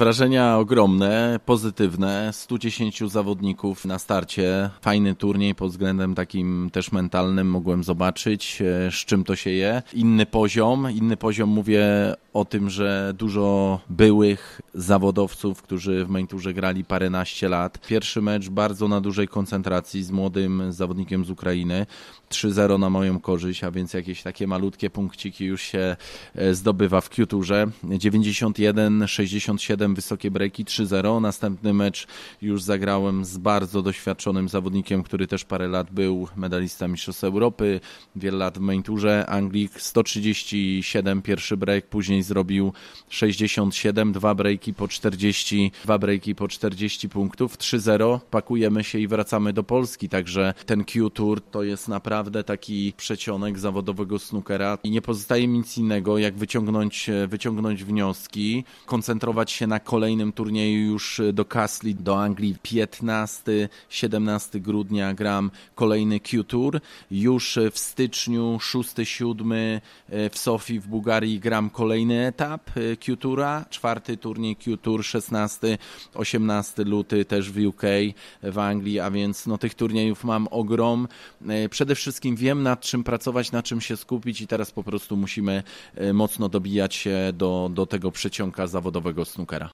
Wrażenia ogromne, pozytywne. 110 zawodników na starcie. Fajny turniej pod względem takim też mentalnym mogłem zobaczyć, e, z czym to się je. Inny poziom, inny poziom mówię o tym, że dużo byłych zawodowców, którzy w Mainturze grali paręnaście lat. Pierwszy mecz bardzo na dużej koncentracji z młodym zawodnikiem z Ukrainy. 3-0 na moją korzyść, a więc jakieś takie malutkie punkciki już się e, zdobywa w Q-turze. 91-67 wysokie breaki 3-0. Następny mecz już zagrałem z bardzo doświadczonym zawodnikiem, który też parę lat był medalista Mistrzostw Europy, wiele lat w main tourze. Anglik 137 pierwszy break, później zrobił 67, dwa breaki po 40, dwa breaki po 40 punktów, 3-0. Pakujemy się i wracamy do Polski, także ten Q-Tour to jest naprawdę taki przecionek zawodowego snookera i nie pozostaje mi nic innego, jak wyciągnąć, wyciągnąć wnioski, koncentrować się na kolejnym turnieju już do Castle, do Anglii 15-17 grudnia gram kolejny Q-Tour. Już w styczniu 6-7 w Sofii w Bułgarii gram kolejny etap Q-Toura, czwarty turniej Q-Tour 16-18 luty też w UK, w Anglii, a więc no, tych turniejów mam ogrom. Przede wszystkim wiem nad czym pracować, na czym się skupić i teraz po prostu musimy mocno dobijać się do, do tego przecionka zawodowego snookera.